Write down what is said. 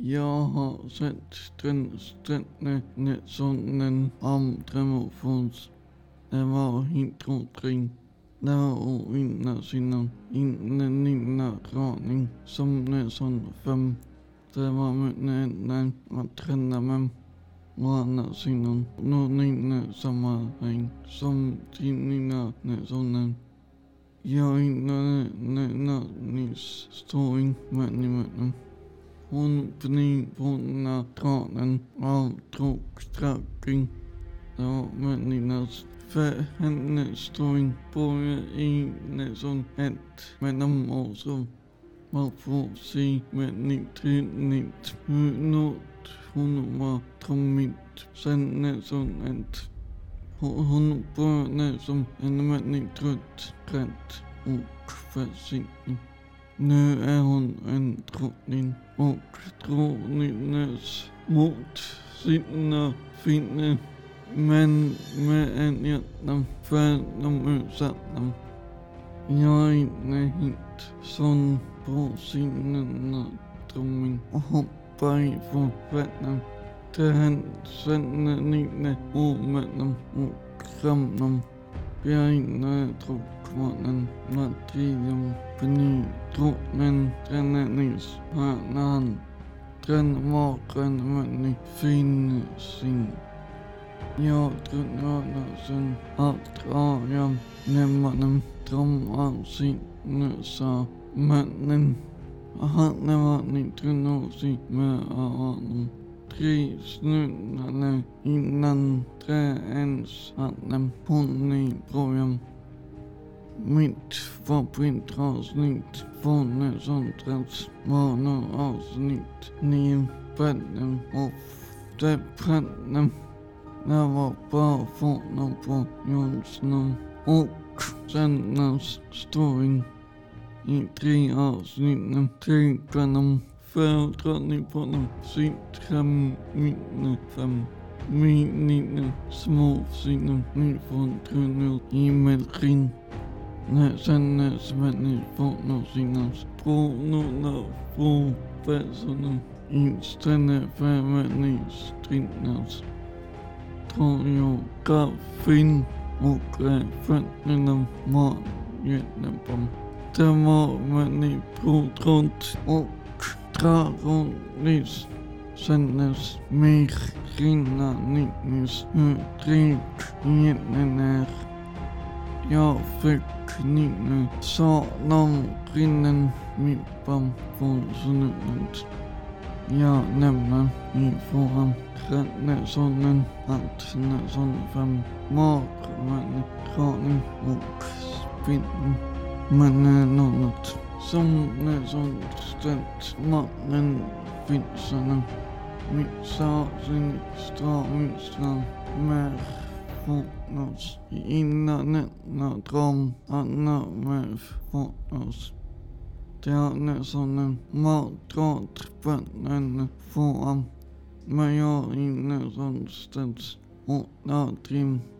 Jeg har sendt den stændende sonen om Dremofons. Der var helt omkring. Det var en af sine innen nina raning som ne fem. Der var mye enn å trene med Mana sinan no nina sammanhang som tinina ne sonen. Jag innan ne na nis ståing männi männen. Hon bni vonna tranen av tråksträckning. Ja, männinas för henne ståing både i ne alt ett men om også man får se männi trinit hur något hon var trommigt sen som alt. Hun började næsten en människa trött, rädd och. Nu är hon en drottning och drottningens mot sina finner men med en hjärta för de utsatta. Jag är inte helt sån på sinnena drömmen och hoppar ifrån vattnet till hans vänner omöjliga och kramna. Björnar tråkmannen Matrium Peny drottnen Tränarnys hörnan Tränmakaren Mönny fin sin. Jag tränarnasen Sine Så Drömmansinnusa Og Han var ni tränarsi med honom tre snurrade innan träens hade ponnyprogram. Mitt favoritavsnitt från ett vanor avsnitt Ni bädden ofta det bränden. Det var bra former på Jonsson och sändas storyn i tre avsnitt. Tre kvarnar föredragning på någon syntraminne fem sine småsinne från tunnel i Melrin. När sen Svenny får nå sina språnorna från väsarna inställde för människor strinnas. Tror jag kaffin och fötterna var jättebra. Der var man i på Dragonis og Karolis Senders Mechinanis Utrechtjener Javeknine Salamrinnen Mipam Volsunut Ja nämner i foran Grännesonen Hattneson fem Magvänkranen och Spinnen Men något som Nässon ställt mannen finnsarna Min sin stramynslan med fokus fotos innan og drøm. Andre med fokus. Det är nästan en matrat vatten får men jag inne som ställs åtta timmar